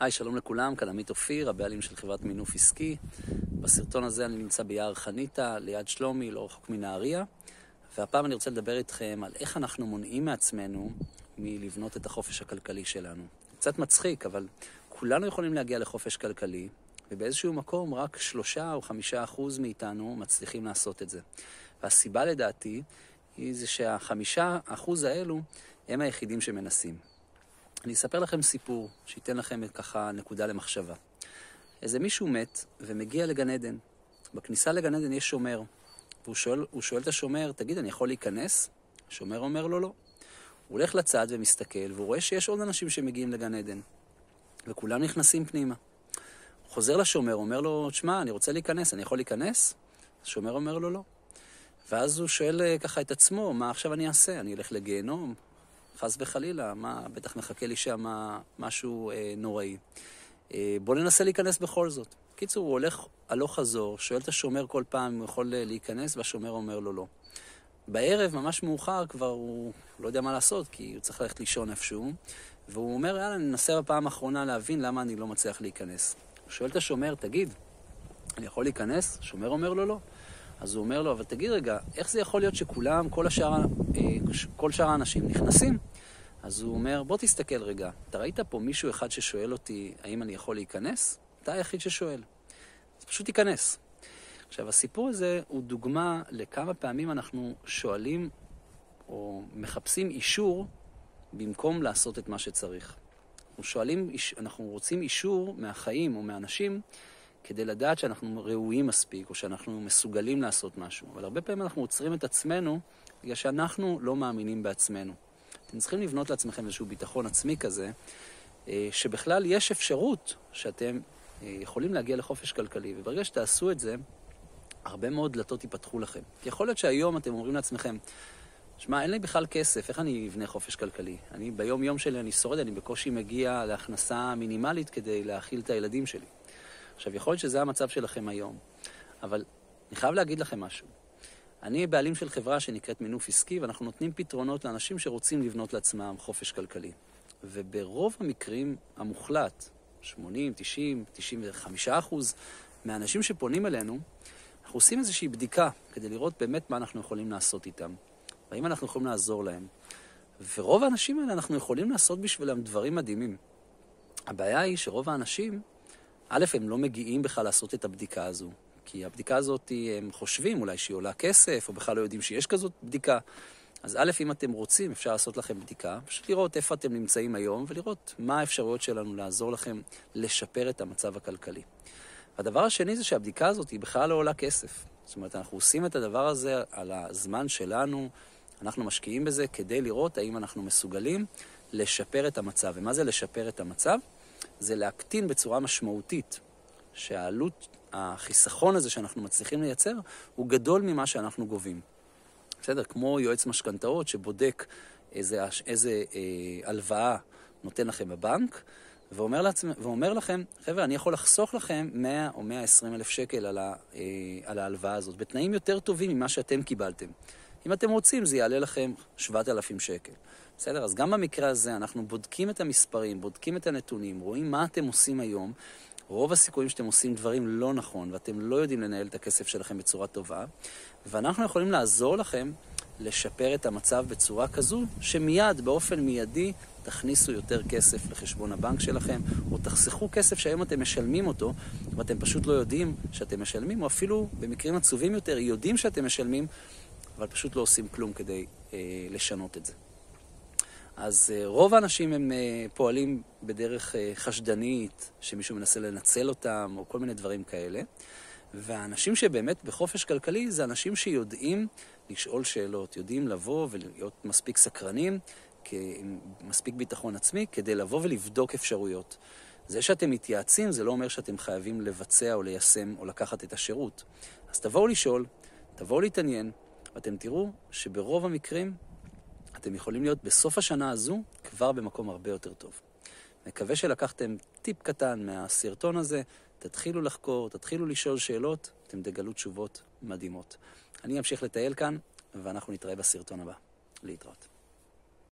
היי, שלום לכולם, כאן עמית אופיר, הבעלים של חברת מינוף עסקי. בסרטון הזה אני נמצא ביער חניתה, ליד שלומי, לא רחוק מנהריה. והפעם אני רוצה לדבר איתכם על איך אנחנו מונעים מעצמנו מלבנות את החופש הכלכלי שלנו. קצת מצחיק, אבל כולנו יכולים להגיע לחופש כלכלי, ובאיזשהו מקום רק שלושה או חמישה אחוז מאיתנו מצליחים לעשות את זה. והסיבה לדעתי היא זה שהחמישה אחוז האלו הם היחידים שמנסים. אני אספר לכם סיפור שייתן לכם ככה נקודה למחשבה. איזה מישהו מת ומגיע לגן עדן. בכניסה לגן עדן יש שומר, והוא שואל, שואל את השומר, תגיד, אני יכול להיכנס? השומר אומר לו, לא. הוא הולך לצד ומסתכל, והוא רואה שיש עוד אנשים שמגיעים לגן עדן, וכולם נכנסים פנימה. הוא חוזר לשומר, אומר לו, תשמע, אני רוצה להיכנס, אני יכול להיכנס? השומר אומר לו, לא. ואז הוא שואל אה, ככה את עצמו, מה עכשיו אני אעשה? אני אלך לגיהנום? חס וחלילה, מה, בטח מחכה לי שם משהו אה, נוראי. אה, בוא ננסה להיכנס בכל זאת. קיצור, הוא הולך הלוך חזור, שואל את השומר כל פעם אם הוא יכול אה, להיכנס, והשומר אומר לו לא. בערב, ממש מאוחר, כבר הוא לא יודע מה לעשות, כי הוא צריך ללכת לישון איפשהו, והוא אומר, יאללה, ננסה בפעם האחרונה להבין למה אני לא מצליח להיכנס. הוא שואל את השומר, תגיד, אני יכול להיכנס? השומר אומר לו לא. אז הוא אומר לו, אבל תגיד רגע, איך זה יכול להיות שכולם, כל השאר, אה, כל שאר האנשים נכנסים? אז הוא אומר, בוא תסתכל רגע, אתה ראית פה מישהו אחד ששואל אותי האם אני יכול להיכנס? אתה היחיד ששואל. אז פשוט תיכנס. עכשיו, הסיפור הזה הוא דוגמה לכמה פעמים אנחנו שואלים או מחפשים אישור במקום לעשות את מה שצריך. אנחנו שואלים, אנחנו רוצים אישור מהחיים או מאנשים כדי לדעת שאנחנו ראויים מספיק, או שאנחנו מסוגלים לעשות משהו. אבל הרבה פעמים אנחנו עוצרים את עצמנו בגלל שאנחנו לא מאמינים בעצמנו. אתם צריכים לבנות לעצמכם איזשהו ביטחון עצמי כזה, אה, שבכלל יש אפשרות שאתם אה, יכולים להגיע לחופש כלכלי, וברגע שתעשו את זה, הרבה מאוד דלתות ייפתחו לכם. כי יכול להיות שהיום אתם אומרים לעצמכם, שמע, אין לי בכלל כסף, איך אני אבנה חופש כלכלי? אני ביום-יום שלי, אני שורד, אני בקושי מגיע להכנסה מינימלית כדי להאכיל את הילדים שלי. עכשיו, יכול להיות שזה המצב שלכם היום, אבל אני חייב להגיד לכם משהו. אני בעלים של חברה שנקראת מינוף עסקי, ואנחנו נותנים פתרונות לאנשים שרוצים לבנות לעצמם חופש כלכלי. וברוב המקרים המוחלט, 80, 90, 95 אחוז מהאנשים שפונים אלינו, אנחנו עושים איזושהי בדיקה כדי לראות באמת מה אנחנו יכולים לעשות איתם, והאם אנחנו יכולים לעזור להם. ורוב האנשים האלה אנחנו יכולים לעשות בשבילם דברים מדהימים. הבעיה היא שרוב האנשים א', הם לא מגיעים בכלל לעשות את הבדיקה הזו, כי הבדיקה הזאת, הם חושבים אולי שהיא עולה כסף, או בכלל לא יודעים שיש כזאת בדיקה. אז א', אם אתם רוצים, אפשר לעשות לכם בדיקה, פשוט לראות איפה אתם נמצאים היום, ולראות מה האפשרויות שלנו לעזור לכם לשפר את המצב הכלכלי. הדבר השני זה שהבדיקה הזאת היא בכלל לא עולה כסף. זאת אומרת, אנחנו עושים את הדבר הזה על הזמן שלנו, אנחנו משקיעים בזה כדי לראות האם אנחנו מסוגלים לשפר את המצב. ומה זה לשפר את המצב? זה להקטין בצורה משמעותית שהעלות, החיסכון הזה שאנחנו מצליחים לייצר, הוא גדול ממה שאנחנו גובים. בסדר? כמו יועץ משכנתאות שבודק איזה, איזה אה, הלוואה נותן לכם בבנק, ואומר, לעצמ, ואומר לכם, חבר'ה, אני יכול לחסוך לכם 100 או 120 אלף שקל על, ה, אה, על ההלוואה הזאת, בתנאים יותר טובים ממה שאתם קיבלתם. אם אתם רוצים, זה יעלה לכם 7,000 שקל. בסדר? אז גם במקרה הזה אנחנו בודקים את המספרים, בודקים את הנתונים, רואים מה אתם עושים היום. רוב הסיכויים שאתם עושים דברים לא נכון, ואתם לא יודעים לנהל את הכסף שלכם בצורה טובה, ואנחנו יכולים לעזור לכם לשפר את המצב בצורה כזו, שמיד, באופן מיידי, תכניסו יותר כסף לחשבון הבנק שלכם, או תחסכו כסף שהיום אתם משלמים אותו, ואתם פשוט לא יודעים שאתם משלמים, או אפילו במקרים עצובים יותר, יודעים שאתם משלמים, אבל פשוט לא עושים כלום כדי אה, לשנות את זה. אז אה, רוב האנשים הם אה, פועלים בדרך אה, חשדנית, שמישהו מנסה לנצל אותם, או כל מיני דברים כאלה. והאנשים שבאמת בחופש כלכלי זה אנשים שיודעים לשאול שאלות, יודעים לבוא ולהיות מספיק סקרנים, עם מספיק ביטחון עצמי, כדי לבוא ולבדוק אפשרויות. זה שאתם מתייעצים זה לא אומר שאתם חייבים לבצע או ליישם או לקחת את השירות. אז תבואו לשאול, תבואו להתעניין, ואתם תראו שברוב המקרים אתם יכולים להיות בסוף השנה הזו כבר במקום הרבה יותר טוב. מקווה שלקחתם טיפ קטן מהסרטון הזה, תתחילו לחקור, תתחילו לשאול שאלות, אתם תגלו תשובות מדהימות. אני אמשיך לטייל כאן, ואנחנו נתראה בסרטון הבא. להתראות.